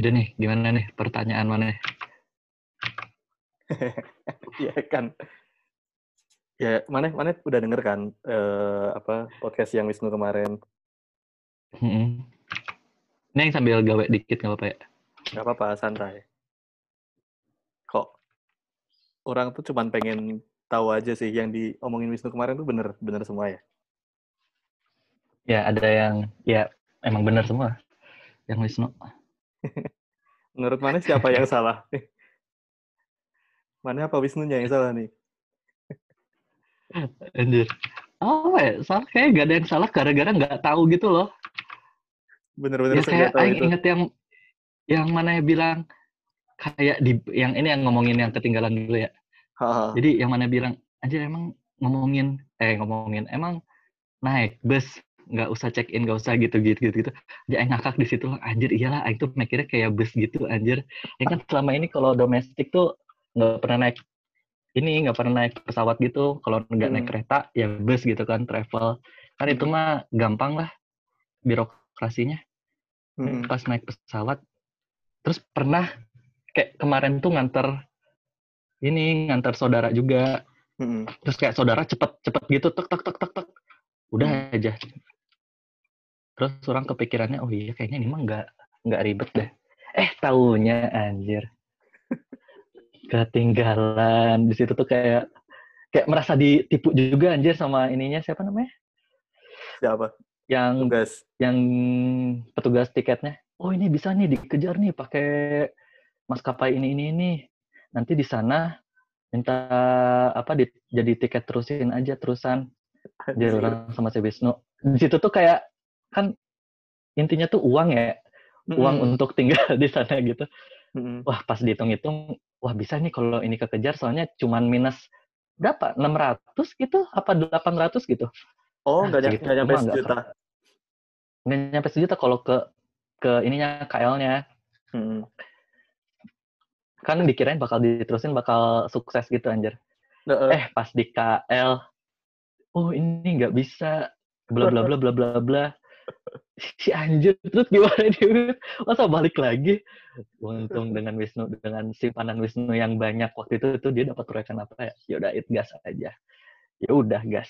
Udah nih, gimana nih pertanyaan mana? Iya kan. Ya, mana mana udah denger kan eh, apa podcast yang Wisnu kemarin? Mm-mm. Ini yang sambil gawe dikit nggak apa-apa ya? Gak apa-apa, santai. Kok orang tuh cuman pengen tahu aja sih yang diomongin Wisnu kemarin tuh bener bener semua ya? Ya ada yang ya emang benar semua. Yang Wisnu. Menurut mana siapa yang salah? Mana apa Wisnunya yang salah nih? Anjir. Oh ya, salah kayak gak ada yang salah gara-gara nggak tahu gitu loh. Bener-bener Ya saya tahu itu. inget yang yang mana yang bilang kayak di yang ini yang ngomongin yang ketinggalan dulu ya. Jadi yang mana bilang anjir emang ngomongin eh ngomongin emang naik bus nggak usah check in nggak usah gitu gitu gitu gitu. Dia ngakak di situ anjir iyalah Aing tuh mikirnya kayak bus gitu anjir. Ya kan selama ini kalau domestik tuh nggak pernah naik ini nggak pernah naik pesawat gitu. Kalau nggak naik Hmm. kereta ya bus gitu kan travel. Kan itu Hmm. mah gampang lah birokrasinya. Mm-mm. pas naik pesawat. Terus pernah kayak kemarin tuh nganter ini nganter saudara juga. Mm-mm. terus kayak saudara cepet cepet gitu tek tek tek tek tek. Udah aja terus orang kepikirannya oh iya kayaknya ini mah nggak nggak ribet deh. Eh taunya anjir. Ketinggalan. Di situ tuh kayak kayak merasa ditipu juga anjir sama ininya. Siapa namanya? Siapa? yang Tugas. yang petugas tiketnya. Oh ini bisa nih dikejar nih pakai maskapai ini ini ini. Nanti di sana minta apa di, jadi tiket terusin aja terusan. Jadi orang sama si Wisnu. Di situ tuh kayak kan intinya tuh uang ya uang Mm-mm. untuk tinggal di sana gitu. Mm-mm. wah pas dihitung-hitung wah bisa nih kalau ini kekejar soalnya cuman minus berapa? 600 gitu apa 800 gitu. Oh, Ah, nggak segitu. nggak nyampe sejuta. nggak nyampe sejuta kalau ke ke ininya KL-nya Mm-mm. kan dikirain bakal diterusin bakal sukses gitu anjir. Nah, eh, eh pas di KL oh ini nggak bisa. Bla bla bla bla bla bla si anjir terus gimana dia masa balik lagi? Untung dengan Wisnu dengan simpanan Wisnu yang banyak waktu itu tuh dia dapat proyekan apa ya? Ya udah it gas aja. Ya udah gas.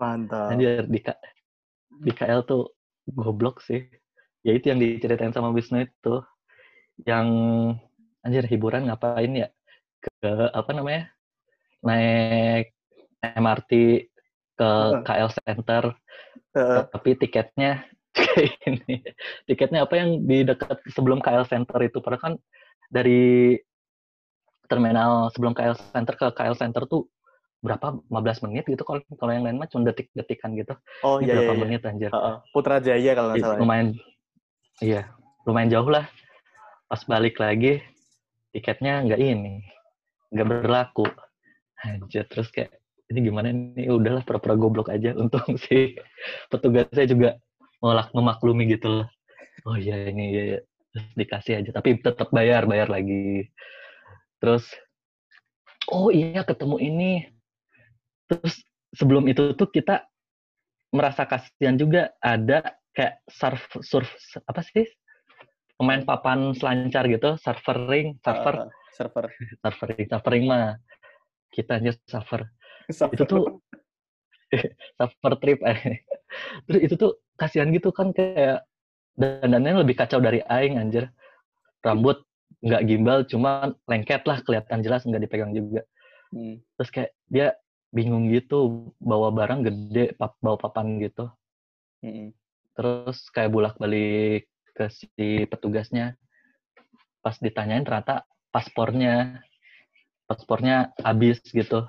Mantap. anjir di K- di KL tuh goblok sih. Ya itu yang diceritain sama Wisnu itu. Yang anjir hiburan ngapain ya? Ke apa namanya? Naik MRT ke. KL Center Tapi tiketnya kayak ini tiketnya apa yang di dekat sebelum KL Center itu padahal kan dari terminal sebelum KL Center ke KL Center tuh berapa 15 menit gitu kalau kalau yang lain mah cuma detik-detikan gitu oh Ini iya iya. berapa iya. menit anjir Heeh. Putrajaya kalau nggak Ih, salah. ya. lumayan iya lumayan jauh lah pas balik lagi tiketnya nggak ini nggak berlaku anjir terus kayak ini gimana ini udahlah pura-pura goblok aja. Untung si petugasnya juga nolak memaklumi gitu loh. Oh iya ini iya. Terus dikasih aja. Tapi tetap bayar bayar lagi. Terus oh iya ketemu ini. Terus sebelum itu tuh kita merasa kasihan juga ada kayak surf surf apa sih? Pemain papan selancar gitu server Heeh. server. surfering surfering mah. Kita aja surfer itu tuh suffer trip eh. terus itu tuh kasihan gitu kan kayak dandannya lebih kacau dari aing anjir rambut nggak gimbal cuma lengket lah kelihatan jelas nggak dipegang juga Hmm. terus kayak dia bingung gitu bawa barang gede pap bawa papan gitu Mm-mm. terus kayak bolak balik ke si petugasnya pas ditanyain ternyata paspornya paspornya habis gitu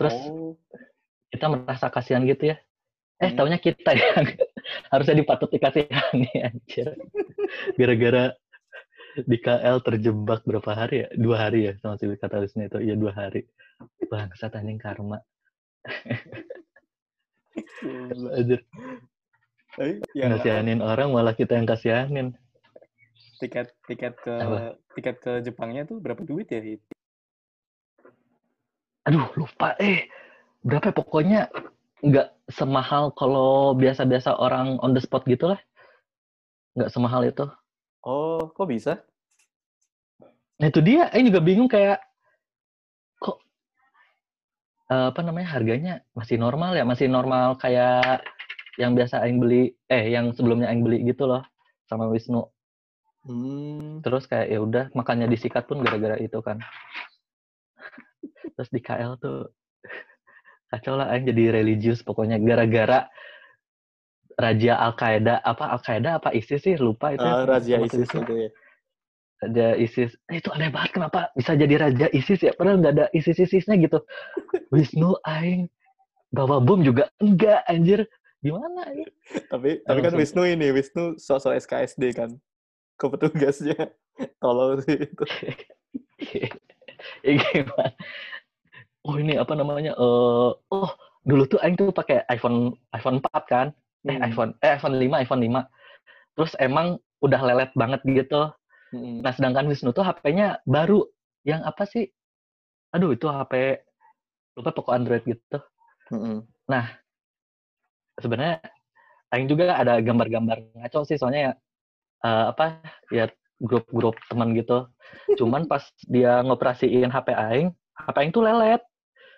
terus Oh. kita merasa kasihan gitu ya eh Hmm. taunya kita yang harusnya dipatut dikasihani anjir gara-gara di KL terjebak berapa hari ya dua hari ya sama si kata Wisnu itu iya dua hari bangsat anjing karma. Anjir, Tapi yang ngasihanin orang malah kita yang kasihanin. tiket tiket ke Apa? tiket ke Jepangnya tuh berapa duit ya? Aduh, lupa eh. Berapa ya? pokoknya nggak semahal kalau biasa-biasa orang on the spot gitu lah. Nggak semahal itu. Oh, kok bisa? Nah itu dia, Aing juga bingung kayak kok eh, apa namanya harganya masih normal ya, masih normal kayak yang biasa Aing beli, eh yang sebelumnya Aing beli gitu loh sama Wisnu. Hmm. Terus kayak ya udah makanya disikat pun gara-gara itu kan. Terus di KL tuh kacau lah Aing jadi religius pokoknya gara-gara Raja Al Qaeda apa Al Qaeda apa ISIS sih lupa itu. Ah, Raja ISIS itu ya. Raja ISIS. Eh, itu aneh banget kenapa bisa jadi Raja ISIS ya? Padahal nggak ada ISIS-ISISnya gitu. Wisnu Aing bawa bom juga enggak anjir. Gimana ini? Tapi tapi kan. Wisnu ini, Wisnu sosok SKSD kan. Ke petugasnya. Tolong sih itu. ya gimana? Oh ini apa namanya? Eh oh dulu tuh Aing tuh pakai iPhone iPhone 4 kan? Eh Hmm. iPhone eh iPhone 5 iPhone 5. Terus emang udah lelet banget gitu. Mm-mm. Nah sedangkan Wisnu tuh HP-nya baru. Yang apa sih? Aduh itu HP lupa pokok Android gitu. Mm-mm. sebenarnya Aing juga ada gambar-gambar ngaco sih soalnya ya eh, apa ya grup-grup teman gitu. Cuman pas dia ngoperasiin HP Aing, HP Aing tuh lelet,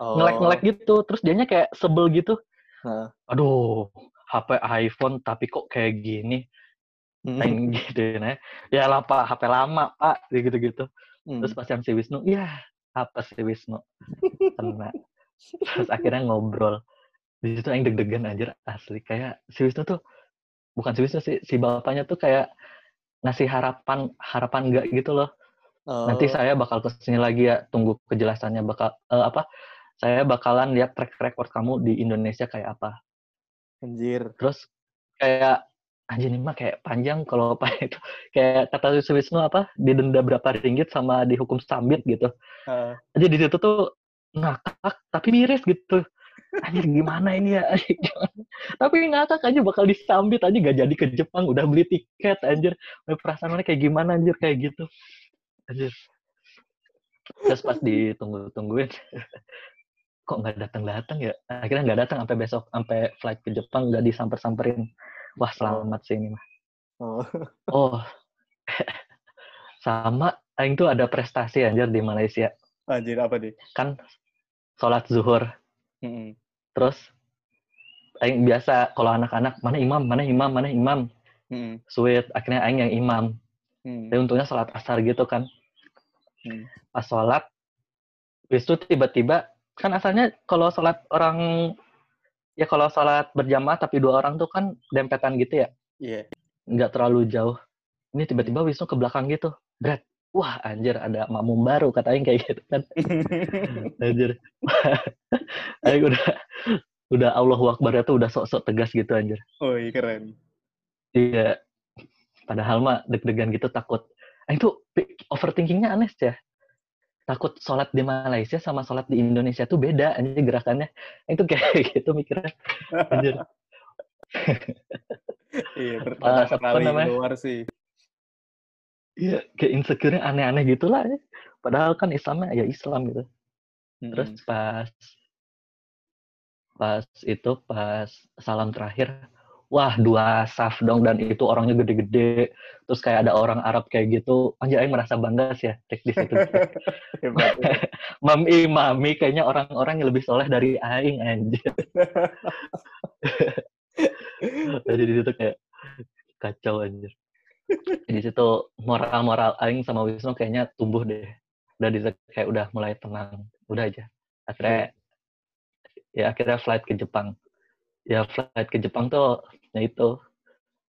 Oh. ngelek-ngelek gitu. Terus dianya kayak sebel gitu. Nah. Aduh, HP iPhone tapi kok kayak gini. Mm. Aing gitu ya. Ya lah Pak, HP lama Pak, gitu-gitu. Mm. Terus pas yang si Wisnu, ya apa si Wisnu? Kena. Terus akhirnya ngobrol. Di situ yang deg-degan anjir asli. Kayak si Wisnu tuh, bukan si Wisnu sih, si bapaknya tuh kayak ngasih harapan, harapan enggak gitu loh. Nanti Oh. saya bakal ke sini lagi ya, tunggu kejelasannya bakal, eh, apa, saya bakalan lihat track record kamu di Indonesia kayak apa. Anjir. Terus kayak, anjir ini mah kayak panjang kalau apa itu. Kayak kata Wisnu apa, didenda berapa ringgit sama dihukum sambit gitu. Ah. aja di situ tuh ngakak tapi miris gitu anjir gimana ini ya tapi ngakak aja bakal disambit aja gak jadi ke Jepang udah beli tiket anjir perasaan kayak gimana anjir kayak gitu anjir terus pas ditunggu-tungguin kok nggak datang-datang ya akhirnya nggak datang sampai besok sampai flight ke Jepang nggak disamper-samperin wah selamat sih ini mah Oh. oh sama Aing tuh ada prestasi anjir di Malaysia Anjir apa nih? kan sholat zuhur Mm-mm. terus aing biasa kalau anak-anak mana imam mana imam mana imam Mm-mm. sweet akhirnya aing yang imam Mm. tapi untungnya sholat asar gitu kan Hmm. pas sholat habis itu tiba-tiba kan asalnya kalau sholat orang ya kalau sholat berjamaah tapi dua orang tuh kan dempetan gitu ya Iya. nggak terlalu jauh ini tiba-tiba Wisnu ke belakang gitu Brad wah anjir ada makmum baru kata aing kayak gitu kan anjir aing udah udah Allahu Akbar tuh udah sok-sok tegas gitu anjir Oh, iya keren. Iya. Padahal mah deg-degan gitu takut. Ah, itu pi- overthinkingnya aneh sih ya. Takut sholat di Malaysia sama sholat di Indonesia tuh beda anjir gerakannya. Itu kayak gitu mikirnya. Anjir. Iya, pertama kali namanya? keluar sih. Iya, kayak insecure-nya aneh-aneh gitu lah. ya. Padahal kan Islamnya ya Islam gitu. Terus pas pas itu pas salam terakhir wah dua saf dong dan itu orangnya gede-gede. Terus kayak ada orang Arab kayak gitu anjir aing merasa bangga sih ya tek di situ. Mami mami kayaknya orang-orang yang lebih soleh dari aing anjir. Jadi di situ kayak kacau anjir. Di situ moral-moral aing sama Wisnu kayaknya tumbuh deh. Udah di kayak udah mulai tenang. Udah aja. Akhirnya ya akhirnya flight ke Jepang. Ya flight ke Jepang tuh ya itu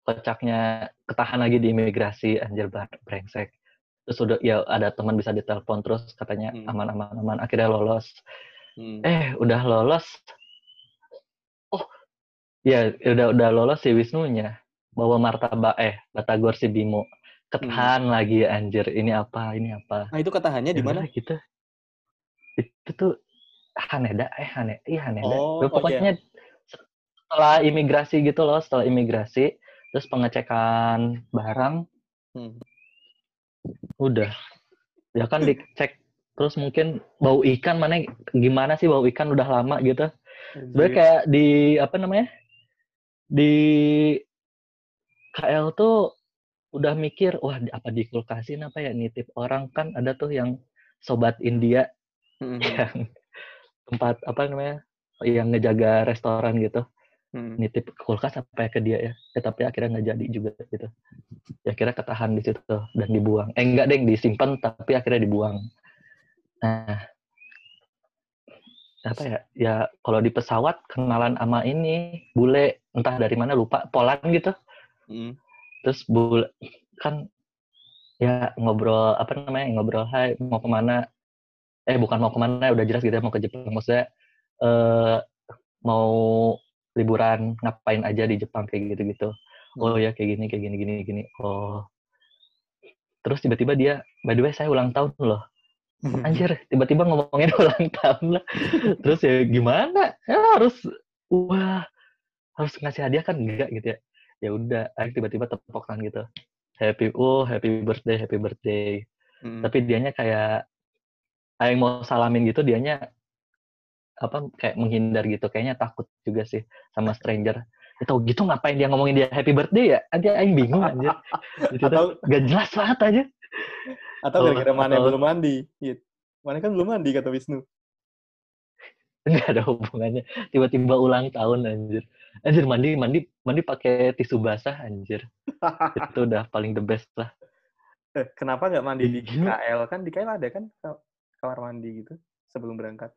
kocaknya ketahan lagi di imigrasi anjir brengsek. Terus udah ya ada teman bisa ditelepon terus katanya Hmm. aman aman aman akhirnya lolos. Hmm. eh udah lolos? Oh ya udah udah lolos si Wisnunya bawa martabak eh batagor si Bimo. Ketahan lagi anjir ini apa ini apa. Nah, itu katahannya di Ya mana? udah gitu. Itu tuh Haneda eh Hane iya Haneda. Oh, Ya, pokoknya setelah imigrasi gitu loh, setelah imigrasi, terus pengecekan barang, Hmm. udah. Ya kan dicek terus mungkin bau ikan mana gimana sih bau ikan udah lama gitu. Sebenarnya kayak di apa namanya? Di KL tuh udah mikir, wah apa di kulkasin apa ya nitip orang kan ada tuh yang sobat India Hmm. yang tempat apa namanya? yang ngejaga restoran gitu. Hmm. nitip kulkas ya ke dia ya. Eh, tapi akhirnya nggak jadi juga gitu. Ya kira ketahan di situ dan dibuang. Eh enggak deh, disimpan tapi akhirnya dibuang. Nah, apa ya? Ya kalau di pesawat kenalan sama ini bule entah dari mana lupa Poland gitu. Hmm. Terus bule kan ya ngobrol apa namanya ngobrol hai mau ke mana eh bukan mau ke mana udah jelas gitu ya mau ke Jepang maksudnya eh mau liburan ngapain aja di Jepang kayak gitu-gitu. Oh ya kayak gini kayak gini gini gini. Oh. Terus tiba-tiba dia by the way saya ulang tahun loh. Anjir tiba-tiba ngomongin ulang tahun lah. Terus ya gimana? Ya harus wah harus ngasih hadiah kan enggak gitu ya? Ya udah akhirnya tiba-tiba tepok tangan gitu. Happy oh happy birthday happy birthday. Hmm. tapi dianya kayak yang mau salamin gitu dianya apa kayak menghindar gitu kayaknya takut juga sih sama stranger ya tau gitu ngapain dia ngomongin dia happy birthday ya nanti aing bingung anjir gitu Atau- gak jelas banget aja Atau Oh, gara-gara mana atau- belum mandi. Gitu. Mana kan belum mandi kata Wisnu. nggak ada hubungannya tiba-tiba ulang tahun anjir anjir mandi mandi mandi pakai tisu basah anjir itu udah paling the best lah Eh, kenapa nggak mandi di. KL? Kan di KL ada kan ka- kamar mandi gitu sebelum berangkat.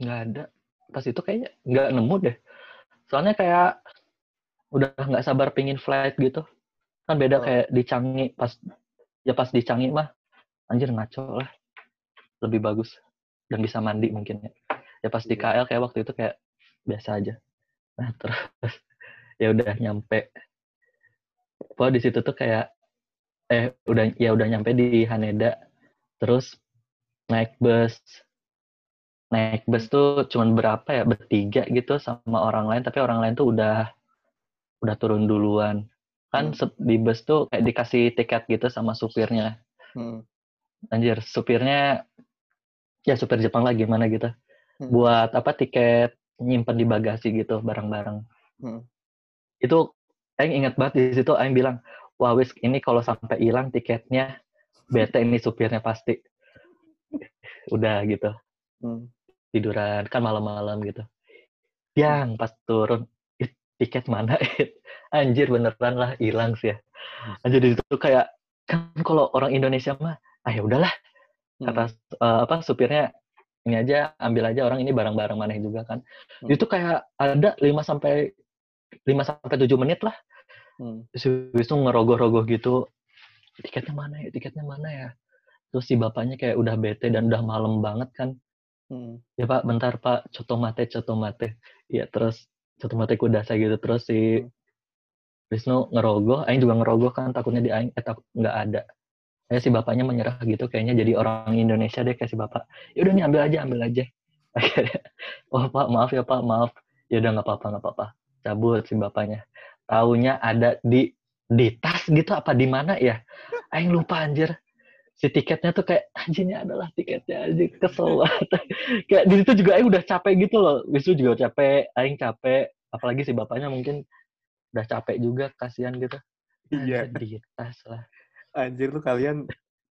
Nggak ada. Pas itu kayaknya nggak nemu deh. Soalnya kayak udah nggak sabar pingin flight gitu. Kan beda Oh. kayak di Changi pas ya pas di Changi mah anjir ngaco lah. Lebih bagus dan bisa mandi mungkin ya. Ya pas di KL Iya. kayak waktu itu kayak biasa aja. Nah terus ya udah nyampe. Pokoknya di situ tuh kayak eh udah ya udah nyampe di Haneda. Terus naik bus naik bus tuh cuman berapa ya bertiga gitu sama orang lain tapi orang lain tuh udah udah turun duluan kan Hmm. di bus tuh kayak dikasih tiket gitu sama supirnya Hmm. anjir supirnya ya supir Jepang lah gimana gitu Hmm. buat apa tiket nyimpen di bagasi gitu barang-barang Hmm. itu Aing ingat banget di situ Aing bilang wah wis ini kalau sampai hilang tiketnya bete ini supirnya pasti udah gitu Hmm. Tiduran kan malam-malam gitu. Yang pas turun "Ih, tiket mana? It?" anjir beneran lah hilang sih ya. Anjir di situ kayak kan kalau orang Indonesia mah ah ya udahlah. Kata eh, apa supirnya ini aja ambil aja orang ini barang-barang maneh juga kan. Hmm. itu kayak ada 5 sampai 5 sampai 7 menit lah. Hmm. Wisnu ngerogoh-rogoh gitu tiketnya mana ya tiketnya mana ya? Terus si bapaknya kayak udah bete dan udah malam banget kan Hmm. ya pak bentar pak. Coto mate coto mate. Ya terus coto mate kudasa gitu. Terus si Hmm. Wisnu ngerogoh. Aing juga ngerogoh kan takutnya di Aing eh takut nggak ada. Kayak si bapaknya menyerah gitu kayaknya jadi orang Indonesia deh kayak si bapak. Ya udah nih ambil aja ambil aja. Akhirnya oh pak maaf ya pak maaf. Ya udah nggak apa-apa nggak apa-apa. Cabut si bapaknya. Taunya ada di di tas gitu apa di mana ya? Aing lupa anjir si tiketnya tuh kayak anjingnya adalah tiketnya anjing kesel banget kayak di situ juga Aing udah capek gitu loh Wisnu juga capek Aing capek apalagi si bapaknya mungkin udah capek juga kasihan gitu Iya. Anjir, di tas lah Anjir tuh kalian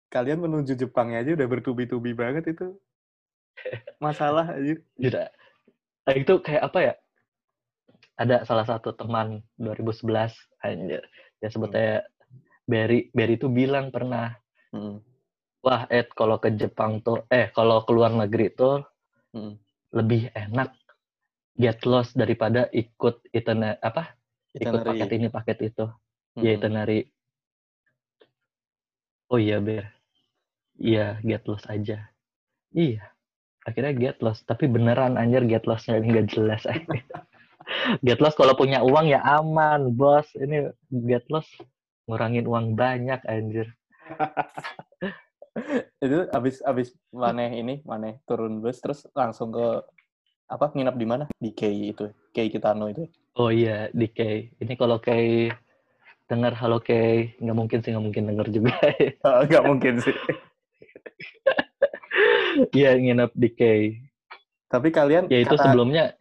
kalian menuju Jepangnya aja udah bertubi-tubi banget itu. Masalah anjir. Tidak. Aing tuh kayak apa ya? Ada salah satu teman 2011 anjir. Ya sebutnya Berry. Berry tuh bilang pernah, Hmm. Wah Ed kalau ke Jepang tuh, eh kalau ke luar negeri tuh Hmm. lebih enak get lost daripada ikut itinerary apa? Ikut Itinerary. paket ini paket itu. Hmm. Ya itinerary. Oh iya Ber. Iya get lost aja. Iya. Akhirnya get lost. Tapi beneran anjir get lost-nya ini gak jelas. get lost kalau punya uang ya aman bos. Ini get lost ngurangin uang banyak anjir. itu abis abis maneh ini maneh turun bus terus langsung ke apa nginap di mana? Di Kei itu, Kei Kitano itu. Oh iya, di Kay. Ini kalau Kay dengar halo Kay, nggak mungkin sih, nggak mungkin denger juga. Oh, nggak mungkin sih. Iya, nginep di Kay. Tapi kalian Ya itu kata, sebelumnya,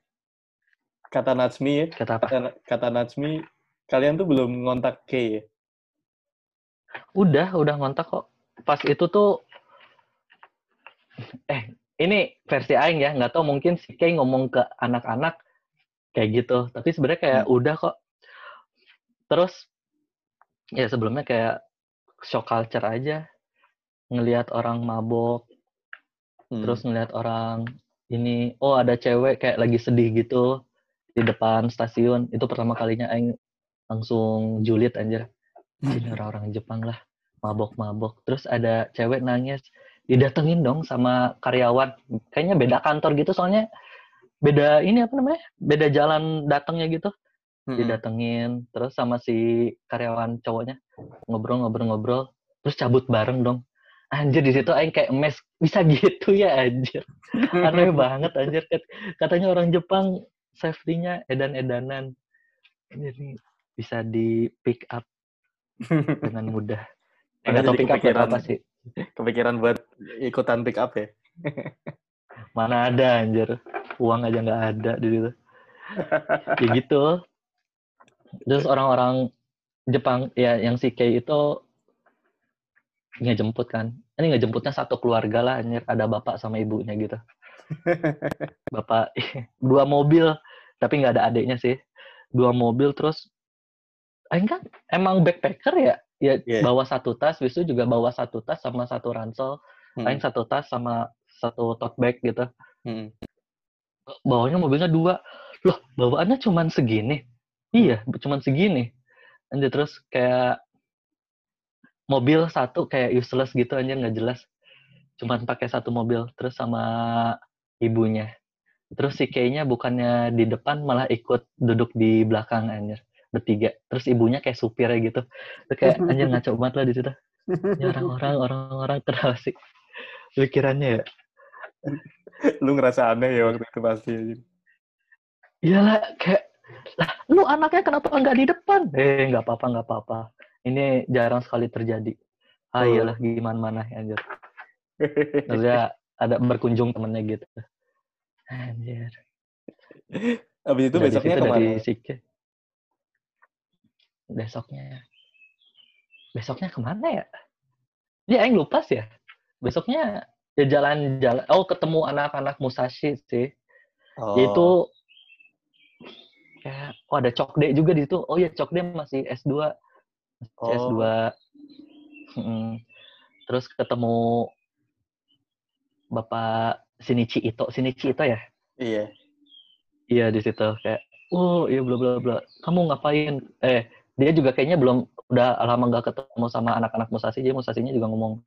kata Natsmi ya, kata apa? kata, kata Natsmi, kalian tuh belum ngontak Kei ya? Udah, udah ngontak kok. Pas itu tuh, eh, ini versi Aing ya, nggak tahu mungkin si Kay ngomong ke anak-anak kayak gitu. Tapi sebenarnya kayak udah kok. Terus, ya sebelumnya kayak shock culture aja. Ngelihat orang mabok, Hmm. terus ngelihat orang ini, oh ada cewek kayak lagi sedih gitu di depan stasiun. Itu pertama kalinya Aing langsung julid anjir. Ini orang-orang Jepang lah, mabok-mabok. Terus ada cewek nangis, didatengin dong sama karyawan. Kayaknya beda kantor gitu, soalnya beda ini apa namanya? Beda jalan datangnya gitu. Didatengin, terus sama si karyawan cowoknya ngobrol-ngobrol-ngobrol, terus cabut bareng dong. Anjir di situ aing kayak mes bisa gitu ya anjir. Aneh banget anjir. Kat- Katanya orang Jepang safety-nya edan-edanan. Ini bisa di pick up dengan mudah. Eh, pick up kepikiran. apa sih. Kepikiran buat ikutan pick up ya? Mana ada anjir. Uang aja nggak ada di situ. ya gitu. Terus orang-orang Jepang ya yang si Kei itu ngejemput kan. Ini ngejemputnya satu keluarga lah anjir. Ada bapak sama ibunya gitu. Bapak dua mobil tapi nggak ada adiknya sih. Dua mobil terus Aing kan emang backpacker ya. Ya Iya. bawa satu tas, Wisnu juga bawa satu tas sama satu ransel. Hmm. Aing satu tas sama satu tote bag gitu. Hmm. bawanya mobilnya dua loh bawaannya cuman segini iya cuman segini anjir terus kayak mobil satu kayak useless gitu anjir nggak jelas cuman pakai satu mobil terus sama ibunya terus si Kay-nya bukannya di depan malah ikut duduk di belakang anjir bertiga terus ibunya kayak supirnya gitu Terus kayak anjir ngaco banget lah di situ Ini orang-orang orang-orang sih pikirannya ya Lu ngerasa aneh ya waktu itu pasti. Iyalah, kayak, lah, lu anaknya kenapa nggak di depan? Eh, nggak apa-apa, nggak apa-apa. Ini jarang sekali terjadi. Ah, Oh. iyalah, gimana mana, anjir. Maksudnya ada berkunjung temennya gitu. Anjir. Abis itu Dari besoknya situ, ke mana? dari Sike. Besoknya. Besoknya ke mana ya? Ya, Aing lupa sih ya. Besoknya ya jalan-jalan. Oh, ketemu anak-anak Musashi sih. Oh. Yaitu kayak oh ada Cokde juga di situ. Oh ya Cokde masih S2. Masih Oh. S2. Mm. Terus ketemu Bapak Shinichi Ito. Shinichi Ito ya? Iya. Iya di situ kayak oh iya bla bla bla. Kamu ngapain? Eh dia juga kayaknya belum udah lama nggak ketemu sama anak-anak Musashi. Jadi Musashinya juga ngomong,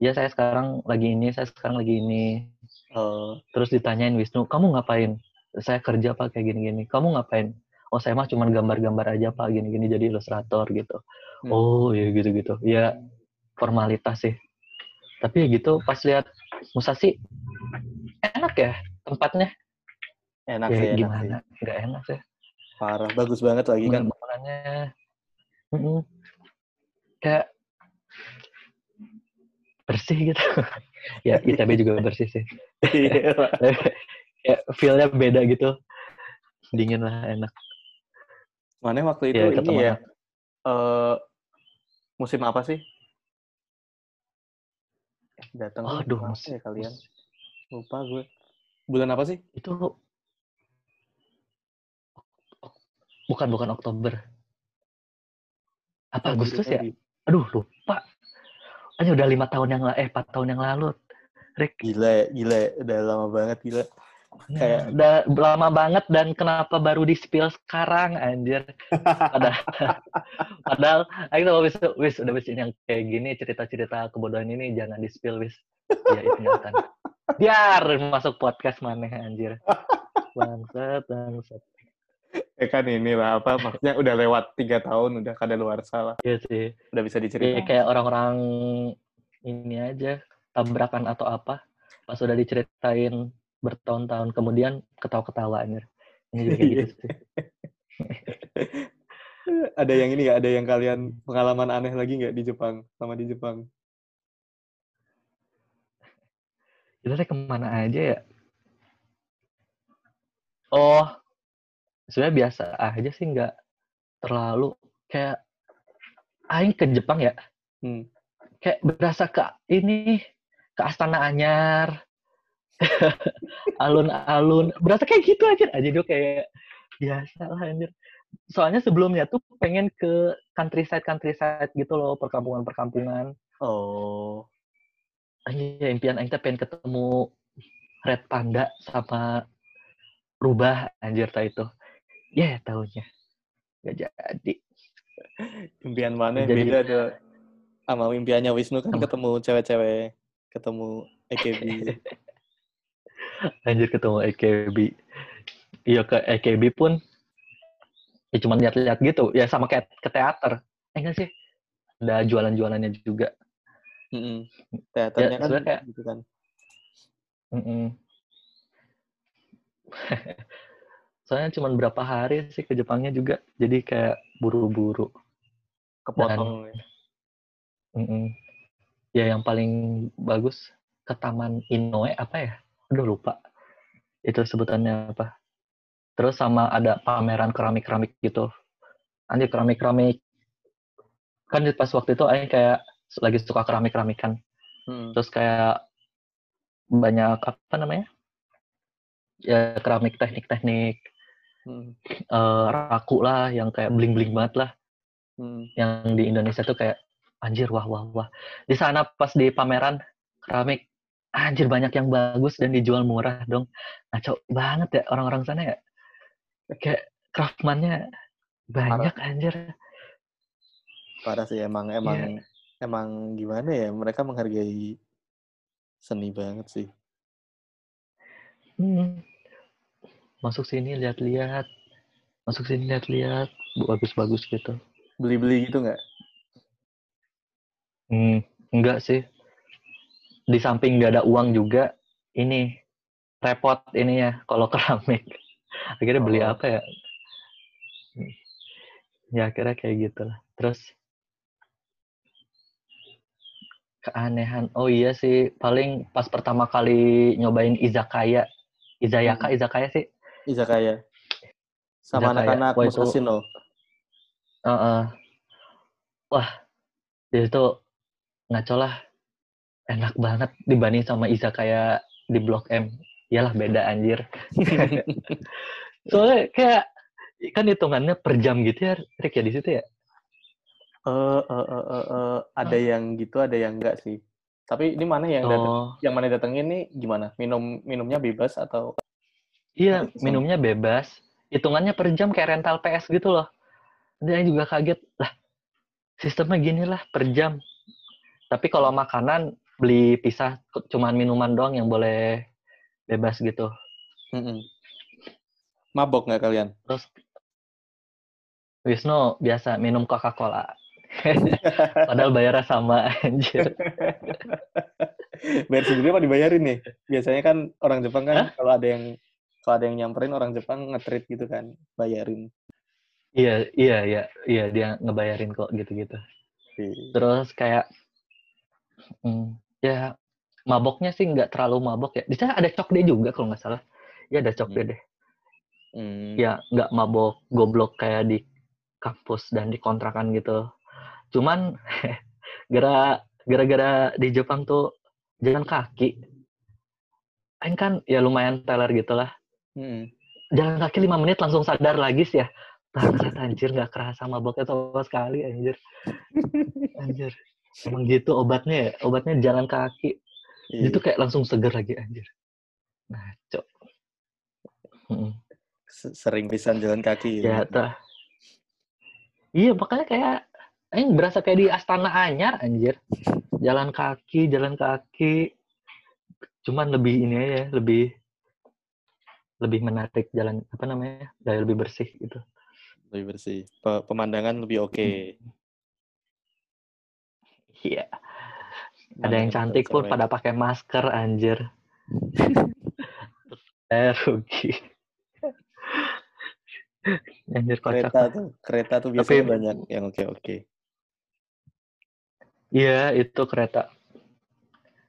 "Ya saya sekarang lagi ini, saya sekarang lagi ini." Oh. Terus ditanyain Wisnu, kamu ngapain? Saya kerja pak kayak gini-gini. Kamu ngapain? Oh saya mah cuma gambar-gambar aja pak gini-gini jadi ilustrator gitu. Hmm. Oh ya gitu-gitu. Ya formalitas sih. Tapi ya gitu pas lihat Musashi enak ya tempatnya. Enak ya sih, enak sih. gimana? Nggak enak sih. Parah, bagus banget lagi kan. Bangunannya mm-mm. kayak bersih gitu. ya ITB juga bersih sih. Iya. kayak feel-nya beda gitu. Dingin lah enak. Mana waktu itu Ya, ini ketemu ya? eh musim apa sih? Datang tuh Aduh, musim- ya kalian? Lupa gue. Bulan apa sih? itu bukan bukan Oktober apa Agustus ya? aduh lupa. Aja udah lima tahun yang lalu eh empat tahun yang lalu Rick. Gila ya, gila. Ya. Udah lama banget, gila. Kayak- udah lama banget dan kenapa baru di spill sekarang anjir? Padahal padahal ayo wis wis udah wis yang kayak gini cerita-cerita kebodohan ini jangan di spill wis ya tinggalkan biar masuk podcast maneh anjir. Bangsat bangsat Ya kan inilah apa, maksudnya udah lewat tiga tahun, udah kada luar salah. Iya sih Udah bisa Iya, diceritain. kayak orang-orang ini aja tabrakan atau apa pas udah diceritain bertahun-tahun kemudian ketawa-ketawa anjir. Ini juga gitu sih. ada yang ini nggak? Ada yang kalian pengalaman aneh lagi nggak di Jepang sama di Jepang? Kita ke mana aja ya? Oh, sebenarnya biasa aja sih nggak terlalu kayak aing ke Jepang ya. Hmm. Kayak berasa ke ini ke Astana Anyar. Alun-alun, berasa kayak gitu aja aja tuh kayak biasa lah anjir. Soalnya sebelumnya tuh pengen ke countryside countryside gitu loh, perkampungan-perkampungan. Oh. Anjir, impian aing pengen ketemu Red Panda sama rubah anjir tak itu. Ya, yeah, tahunya. Gak jadi. Impian mana Jadi- beda tuh sama impiannya Wisnu kan Apa? ketemu cewek-cewek, ketemu AKB. Anjir ketemu AKB. Iya ke AKB pun ya cuma lihat-lihat gitu. Ya sama kayak ke teater. Eh enggak sih? Ada jualan-jualannya juga. Mm-mm. Teaternya Ya, kan kayak- gitu kan. Mm-mm. Soalnya cuma berapa hari sih ke Jepangnya juga. Jadi kayak buru-buru. Kepotong. ya. Mm-mm. Ya yang paling bagus ke Taman Inoue apa ya? Aduh lupa. Itu sebutannya apa. Terus sama ada pameran keramik-keramik gitu. Anjir keramik-keramik. Kan pas waktu itu Aing kayak lagi suka keramik-keramikan. Mm. Terus kayak banyak apa namanya? Ya keramik teknik-teknik Mm. eh, raku lah yang kayak bling-bling banget lah. Mm. yang di Indonesia tuh kayak anjir wah wah wah di sana pas di pameran keramik anjir banyak yang bagus dan dijual murah dong ngaco banget ya orang-orang sana ya kayak craftmannya banyak anjir Parah sih emang emang emang gimana ya mereka menghargai seni banget sih. Hmm. Masuk sini lihat-lihat. Masuk sini lihat-lihat. Bagus-bagus gitu. Beli-beli gitu nggak? hmm, enggak sih. Di samping nggak ada uang juga ini repot ini ya kalau keramik. Akhirnya beli Oh. apa ya? Ya akhirnya kayak gitu lah terus? Keanehan. Oh iya sih paling pas pertama kali nyobain izakaya. Izayaka Hmm. izakaya sih Izakaya. Sama Izakaya. anak-anak Wah, itu- Musasino. Heeh. wah itu ngaco lah enak banget dibanding sama izakaya di blok M iyalah beda anjir soalnya kayak kan hitungannya per jam gitu ya Rick ya di situ ya Eh, eh, eh, eh, eh, ada yang gitu, ada yang enggak sih. Tapi ini mana yang datang? oh Yang mana datengin nih gimana? Minum minumnya bebas atau? Iya sama- minumnya bebas. Hitungannya per jam kayak rental PS gitu loh. Dia juga kaget lah sistemnya gini lah per jam. Tapi kalau makanan beli pisah cuman minuman doang yang boleh bebas gitu. Mm-mm. Mabok nggak kalian? terus Wisnu biasa minum Coca-Cola. Padahal bayarnya sama anjir. Bayar sendiri apa dibayarin nih? Biasanya kan orang Jepang kan kalau ada yang kalau ada yang nyamperin orang Jepang nge-treat gitu kan, bayarin. iya iya iya iya dia ngebayarin kok gitu-gitu. Terus kayak hmm, ya maboknya sih nggak terlalu mabok ya. Di sana ada cokde juga kalau nggak salah. Ya ada cokde deh. Hmm. ya nggak mabok goblok kayak di kampus dan di kontrakan gitu. Cuman gara gara-gara di Jepang tuh jalan kaki. Aing kan ya lumayan teler gitu lah Mm. jalan kaki lima menit langsung sadar lagi sih ya. Bangsat anjir nggak kerasa maboknya sama sekali anjir. Anjir. Emang gitu obatnya ya obatnya jalan kaki. Iya. itu kayak langsung seger lagi anjir. Ngaco. Mm-mm. Se- Sering pisan jalan kaki. ya tah. Iya makanya kayak eh berasa kayak di Astana Anyar anjir. Jalan kaki jalan kaki. Cuman lebih ini aja lebih lebih menarik jalan apa namanya gaya lebih bersih gitu Lebih bersih. Pe- pemandangan lebih oke. iya ada yang cantik pun pada pakai masker anjir Eh, rugi. Anjir kocak. Kereta tuh, kereta tuh Tapi- biasanya banyak yang oke-oke. Iya, itu kereta.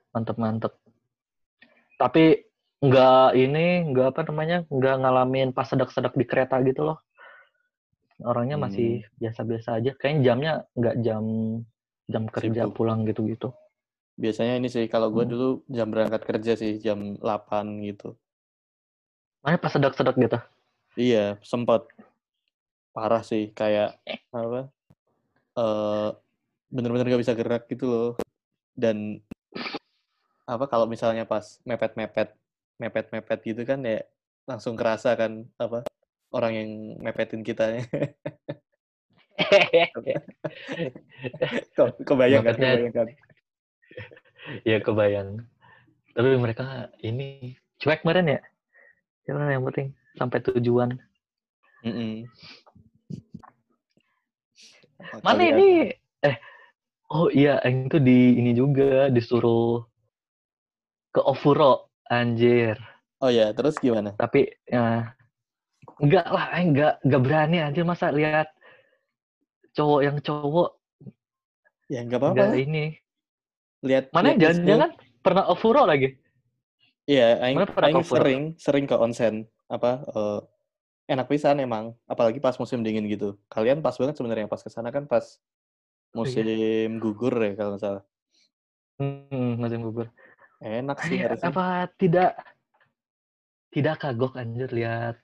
Mantep-mantep. Tapi nggak ini, nggak apa namanya, nggak ngalamin pas sedak-sedak di kereta gitu loh. Orangnya Hmm. masih biasa-biasa aja. Kayaknya jamnya nggak jam jam kerja Sibuk. pulang gitu-gitu. Biasanya ini sih kalau gue Hmm. dulu jam berangkat kerja sih jam 8 gitu. Makanya pas sedak-sedak gitu. Iya, sempat parah sih kayak apa? Eh bener-bener gak bisa gerak gitu loh. Dan apa kalau misalnya pas mepet-mepet mepet-mepet gitu kan ya langsung kerasa kan apa orang yang mepetin. Ke- kebayang kan, kebayang kan. ya kebayang. Tapi mereka ini cuek kemarin ya. Cuman yang penting sampai tujuan. Mm-mm. Mana Kalian- ini? Eh, oh iya, tuh di ini juga disuruh ke Ofuro, anjir. Oh ya, terus gimana? Tapi ya enggak lah, Aing enggak enggak berani anjir masa lihat cowok yang cowok Ya nggak apa-apa. enggak lah. ini. Lihat Mana jangan-jangan pernah Ofuro lagi? Iya, aing, sering sering ke onsen. Apa eh, enak pisan emang, apalagi pas musim dingin gitu. Kalian pas banget sebenarnya pas ke sana kan pas Oh, iya. musim gugur ya kalau nggak salah. Hmm, musim gugur. Enak sih harusnya. apa tidak tidak kagok anjir lihat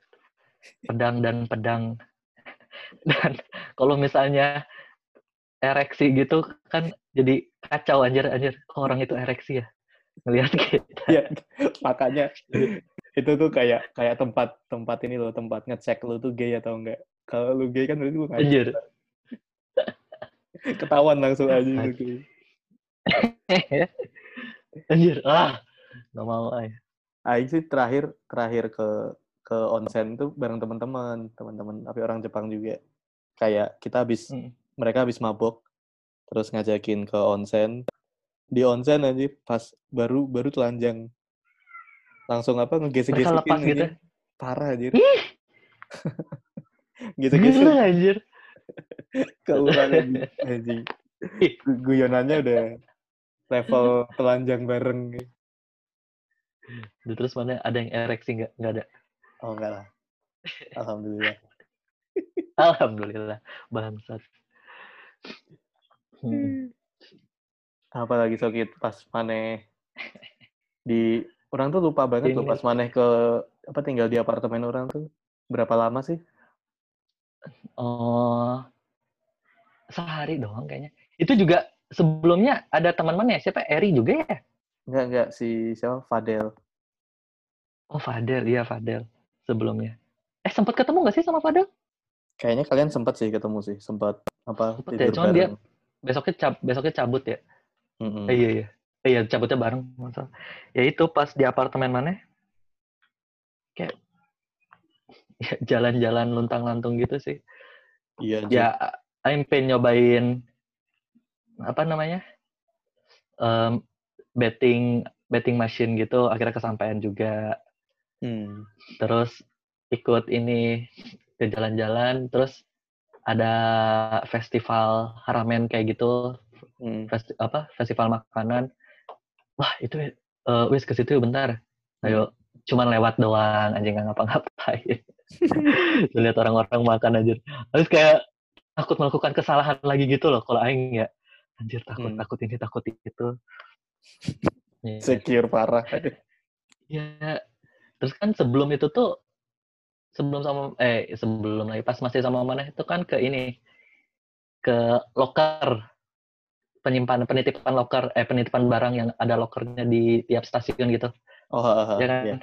pedang dan pedang dan kalau misalnya ereksi gitu kan jadi kacau anjir anjir kok orang itu ereksi ya ngelihat gitu Iya, makanya itu tuh kayak kayak tempat tempat ini loh, tempat ngecek lu tuh gay atau enggak. Kalau lu gay kan berarti lu nggak anjir ketahuan langsung aja gitu. anjir ah nggak mau ay Aing sih terakhir terakhir ke ke onsen itu bareng teman-teman, teman-teman tapi orang Jepang juga. Kayak kita habis Hmm. mereka habis mabok terus ngajakin ke onsen. Di onsen aja pas baru baru telanjang. Langsung apa ngegesek-gesekin gitu? Parah anjir. Gesek-gesek gila anjir anjing. Ih. Gu- Guyonannya udah level telanjang bareng. terus mana ada yang ereksi nggak nggak ada Oh enggak lah. Alhamdulillah. alhamdulillah bangsat Hmm. apa lagi Sokit pas maneh di orang tuh lupa banget loh Ini. pas maneh ke apa tinggal di apartemen orang tuh berapa lama sih Oh, sehari doang kayaknya. Itu juga sebelumnya ada teman mana ya? Siapa? Eri juga ya? enggak enggak si siapa Fadel Oh, Fadel. Iya, Fadel. Sebelumnya. Eh, sempat ketemu nggak sih sama Fadel? kayaknya kalian sempat sih ketemu sih sempat apa Sempet ya, cuman dia- Besoknya cab besoknya cabut ya? Mm-mm. Eh, iya, iya. Eh, iya, cabutnya bareng. Masa. Ya itu pas di apartemen mana? Kayak ya, jalan-jalan luntang-lantung gitu sih. iya. Ya, Aing pengen nyobain apa namanya? Em, betting betting machine gitu akhirnya kesampaian juga. Hmm. terus ikut ini ke jalan-jalan terus ada festival ramen kayak gitu. Hmm. festi- apa festival makanan. Wah itu eh wis ke situ bentar. Ayo cuman lewat doang anjing nggak ngapa-ngapain. Lihat orang-orang makan aja terus kayak takut melakukan kesalahan lagi gitu loh kalau aing ya anjir takut Hmm. takut ini takut itu. Ya. secure parah. Ya, terus kan sebelum itu tuh sebelum sama eh sebelum lagi pas masih sama mana itu kan ke ini ke loker penyimpanan penitipan loker eh penitipan barang yang ada lokernya di tiap stasiun gitu. Oh ya kan? Iya.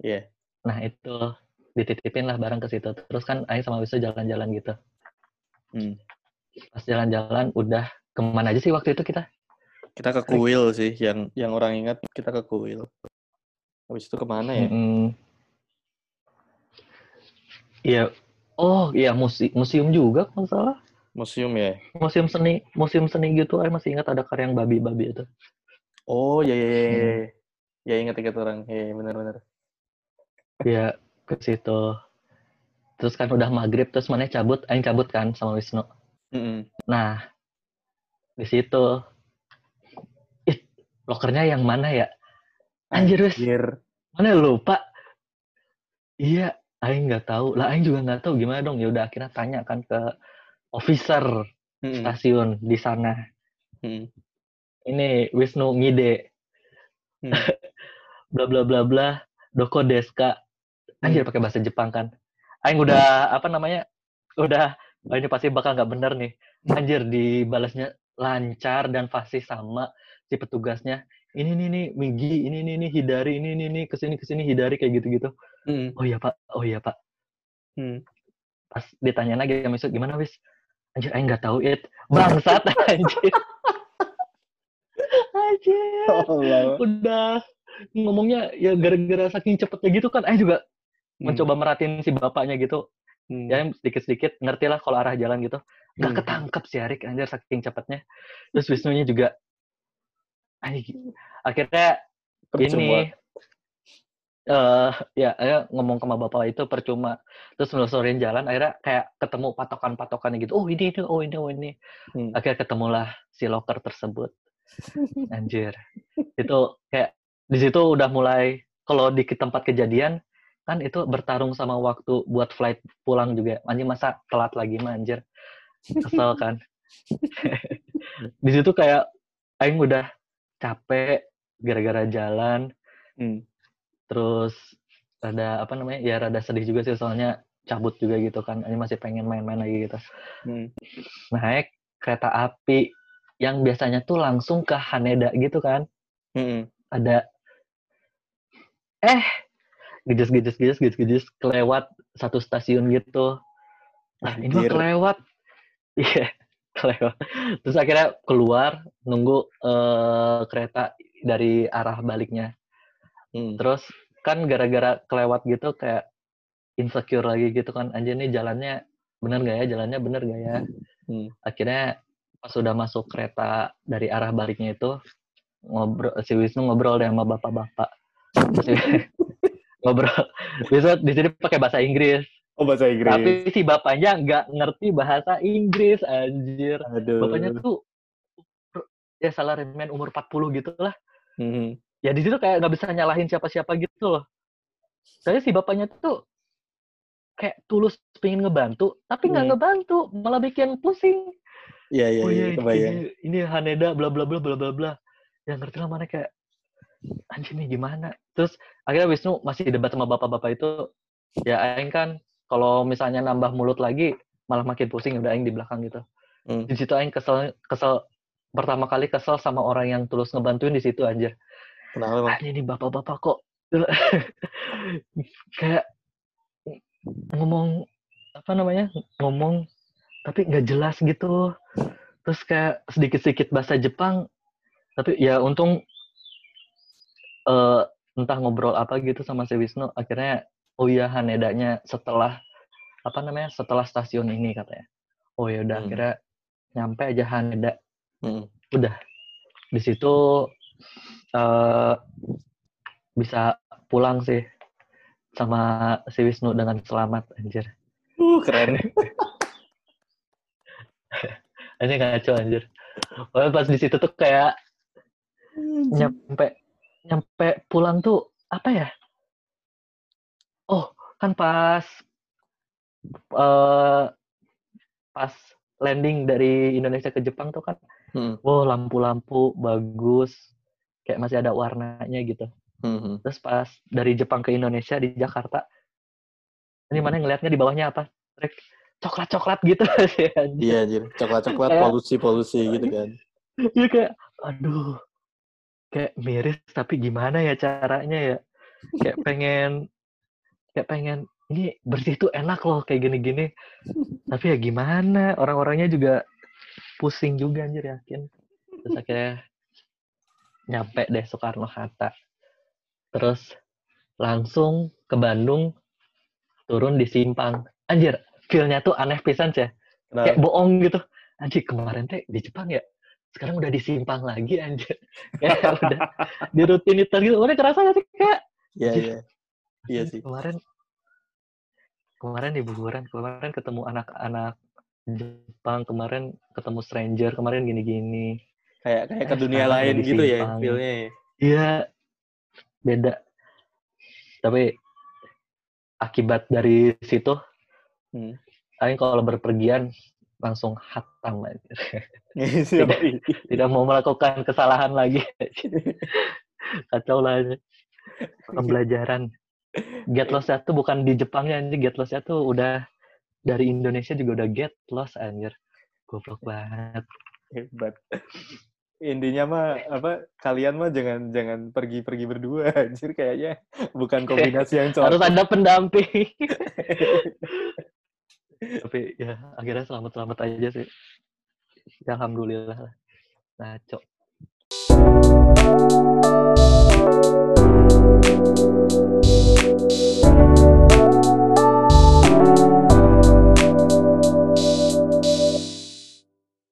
Iya. Nah itu dititipin lah barang ke situ. Terus kan Aing sama Wisnu jalan-jalan gitu. Hmm. pas jalan-jalan udah ke mana aja sih waktu itu kita kita ke kuil sih yang yang orang ingat kita ke kuil habis itu ke mana ya. Iya. Oh, iya musi- museum juga kalau salah. museum ya Museum seni, museum seni gitu. Saya masih ingat ada karya yang babi-babi itu. oh ya ya ya Hmm. ya. ya ingat ingat orang ya ya, benar benar ya ke situ terus kan udah maghrib terus mana cabut aing cabut kan sama Wisnu Mm-mm. nah di situ. Ih lokernya yang mana ya? Anjir Anjir. mana lupa. Iya aing nggak tahu. Lah aing juga nggak tahu gimana dong. Ya udah akhirnya tanya kan ke officer Mm-mm. stasiun di sana. Mm-mm. ini Wisnu ngide. Hmm. bla bla bla bla. Doko deska. Anjir Hmm. pakai bahasa Jepang kan. Aing udah apa namanya? Udah oh, ini pasti bakal nggak bener nih. Anjir dibalasnya lancar dan fasih sama si petugasnya ini nih nih Migi ini nih nih Hidari ini nih nih ke sini ke sini Hidari kayak gitu gitu Mm-mm. oh iya pak oh iya pak Mm. pas ditanya lagi sama Isut gimana wis anjir aing nggak tahu it bangsat anjir anjir Allah. udah ngomongnya ya gara-gara saking cepetnya gitu kan aing juga Hmm. mencoba merhatiin si bapaknya gitu Hmm. ya sedikit-sedikit ngerti lah kalau arah jalan gitu nggak Hmm. ketangkep si Arik anjir saking cepetnya. Terus Wisnunya juga akhirnya Percuma. ini eh ya akhirnya ngomong sama bapak itu percuma. Terus nelusurin jalan akhirnya kayak ketemu patokan-patokannya gitu oh ini ini oh ini oh ini. Hmm. akhirnya ketemulah si loker tersebut. Anjir. Itu kayak di situ udah mulai kalau di tempat kejadian kan itu bertarung sama waktu buat flight pulang juga. Anjing masa telat lagi mah anjir kesel kan. Di situ kayak aing udah capek gara-gara jalan. Hmm. terus rada apa namanya ya rada sedih juga sih soalnya cabut juga gitu kan. Ini masih pengen main-main lagi gitu. Hmm. naik kereta api yang biasanya tuh langsung ke Haneda gitu kan. Mm-mm. ada eh gejes gejes gejes gejes gejes kelewat satu stasiun gitu. Nah ini mah kelewat iya. Kelewat terus akhirnya keluar nunggu eh, kereta dari arah baliknya. Hmm. terus kan gara-gara kelewat gitu kayak insecure lagi gitu kan anjir nih jalannya bener gak ya? Jalannya bener gak ya? Hmm. akhirnya pas sudah masuk kereta dari arah baliknya itu ngobrol si Wisnu ngobrol deh sama bapak-bapak. Ngobrol. Wisnu di sini pakai bahasa Inggris Oh bahasa Inggris. tapi si bapaknya nggak ngerti bahasa Inggris anjir Aduh. bapaknya tuh ya salaryman umur 40 gitu lah Hmm. ya di situ kayak nggak bisa nyalahin siapa-siapa gitu loh. Saya si bapaknya tuh kayak tulus pengen ngebantu, tapi nggak Hmm. ngebantu, malah bikin pusing. Iya iya oh iya iya, kebayang. ini, ini Haneda bla bla bla bla bla bla. Yang ngerti lah mana kayak anjir nih gimana. Terus akhirnya Wisnu masih debat sama bapak-bapak itu. Ya aing kan kalau misalnya nambah mulut lagi malah makin pusing udah aing di belakang gitu. Hmm. Di situ aing kesel kesel pertama kali kesel sama orang yang tulus ngebantuin di situ anjir Kenapa ini bapak-bapak kok kayak ngomong apa namanya ngomong tapi nggak jelas gitu terus kayak sedikit-sedikit bahasa Jepang tapi ya untung eh entah ngobrol apa gitu sama si Wisnu akhirnya oh iya Hanedanya setelah apa namanya setelah stasiun ini katanya oh ya udah Hmm. akhirnya nyampe aja Haneda Hmm. udah di situ eh bisa pulang sih sama si Wisnu dengan selamat anjir Uh keren. ini ngaco anjir Pokoknya pas di situ tuh kayak nyampe nyampe pulang tuh apa ya oh kan pas eh pas landing dari Indonesia ke Jepang tuh kan Hmm. wow lampu-lampu bagus kayak masih ada warnanya gitu Hmm. Terus pas dari Jepang ke Indonesia di Jakarta, ini mana ngelihatnya di bawahnya apa? Rek, Coklat-coklat gitu sih. Iya anjir. Coklat-coklat polusi-polusi gitu kan. Iya kayak, aduh, kayak miris tapi gimana ya caranya ya? Kayak pengen, kayak pengen ini bersih tuh enak loh kayak gini-gini. Tapi ya gimana? Orang-orangnya juga pusing juga anjir yakin. Terus akhirnya nyampe deh Soekarno Hatta. Terus langsung ke Bandung, turun di Simpang. Anjir, feel-nya tuh aneh pisan sih. Kayak Kenapa? bohong gitu. Anjir, kemarin teh di Jepang ya. Sekarang udah di Simpang lagi anjir. Kayak udah di rutinitas gitu. Udah kerasa gak sih kayak Iya iya. Iya sih. Kemarin kemarin liburan, kemarin ketemu anak-anak Jepang, kemarin ketemu stranger, kemarin gini-gini. Kayak kayak ke Eh, dunia lain gitu ya feel-nya ya. Iya, beda. Tapi akibat dari situ, Hmm. Aing kalau berpergian langsung hatam anjir. Tidak. Tidak mau melakukan kesalahan lagi. Kacau lah. Pembelajaran. Get lost itu bukan di Jepangnya anjir. Get lost itu udah dari Indonesia juga udah get lost anjir. Goblok banget. Hebat. Intinya mah apa kalian mah jangan jangan pergi-pergi berdua anjir kayaknya bukan kombinasi yang Harus cocok. ada pendamping. Tapi ya akhirnya selamat-selamat aja sih. Ya, Alhamdulillah lah. Nah, cok. Música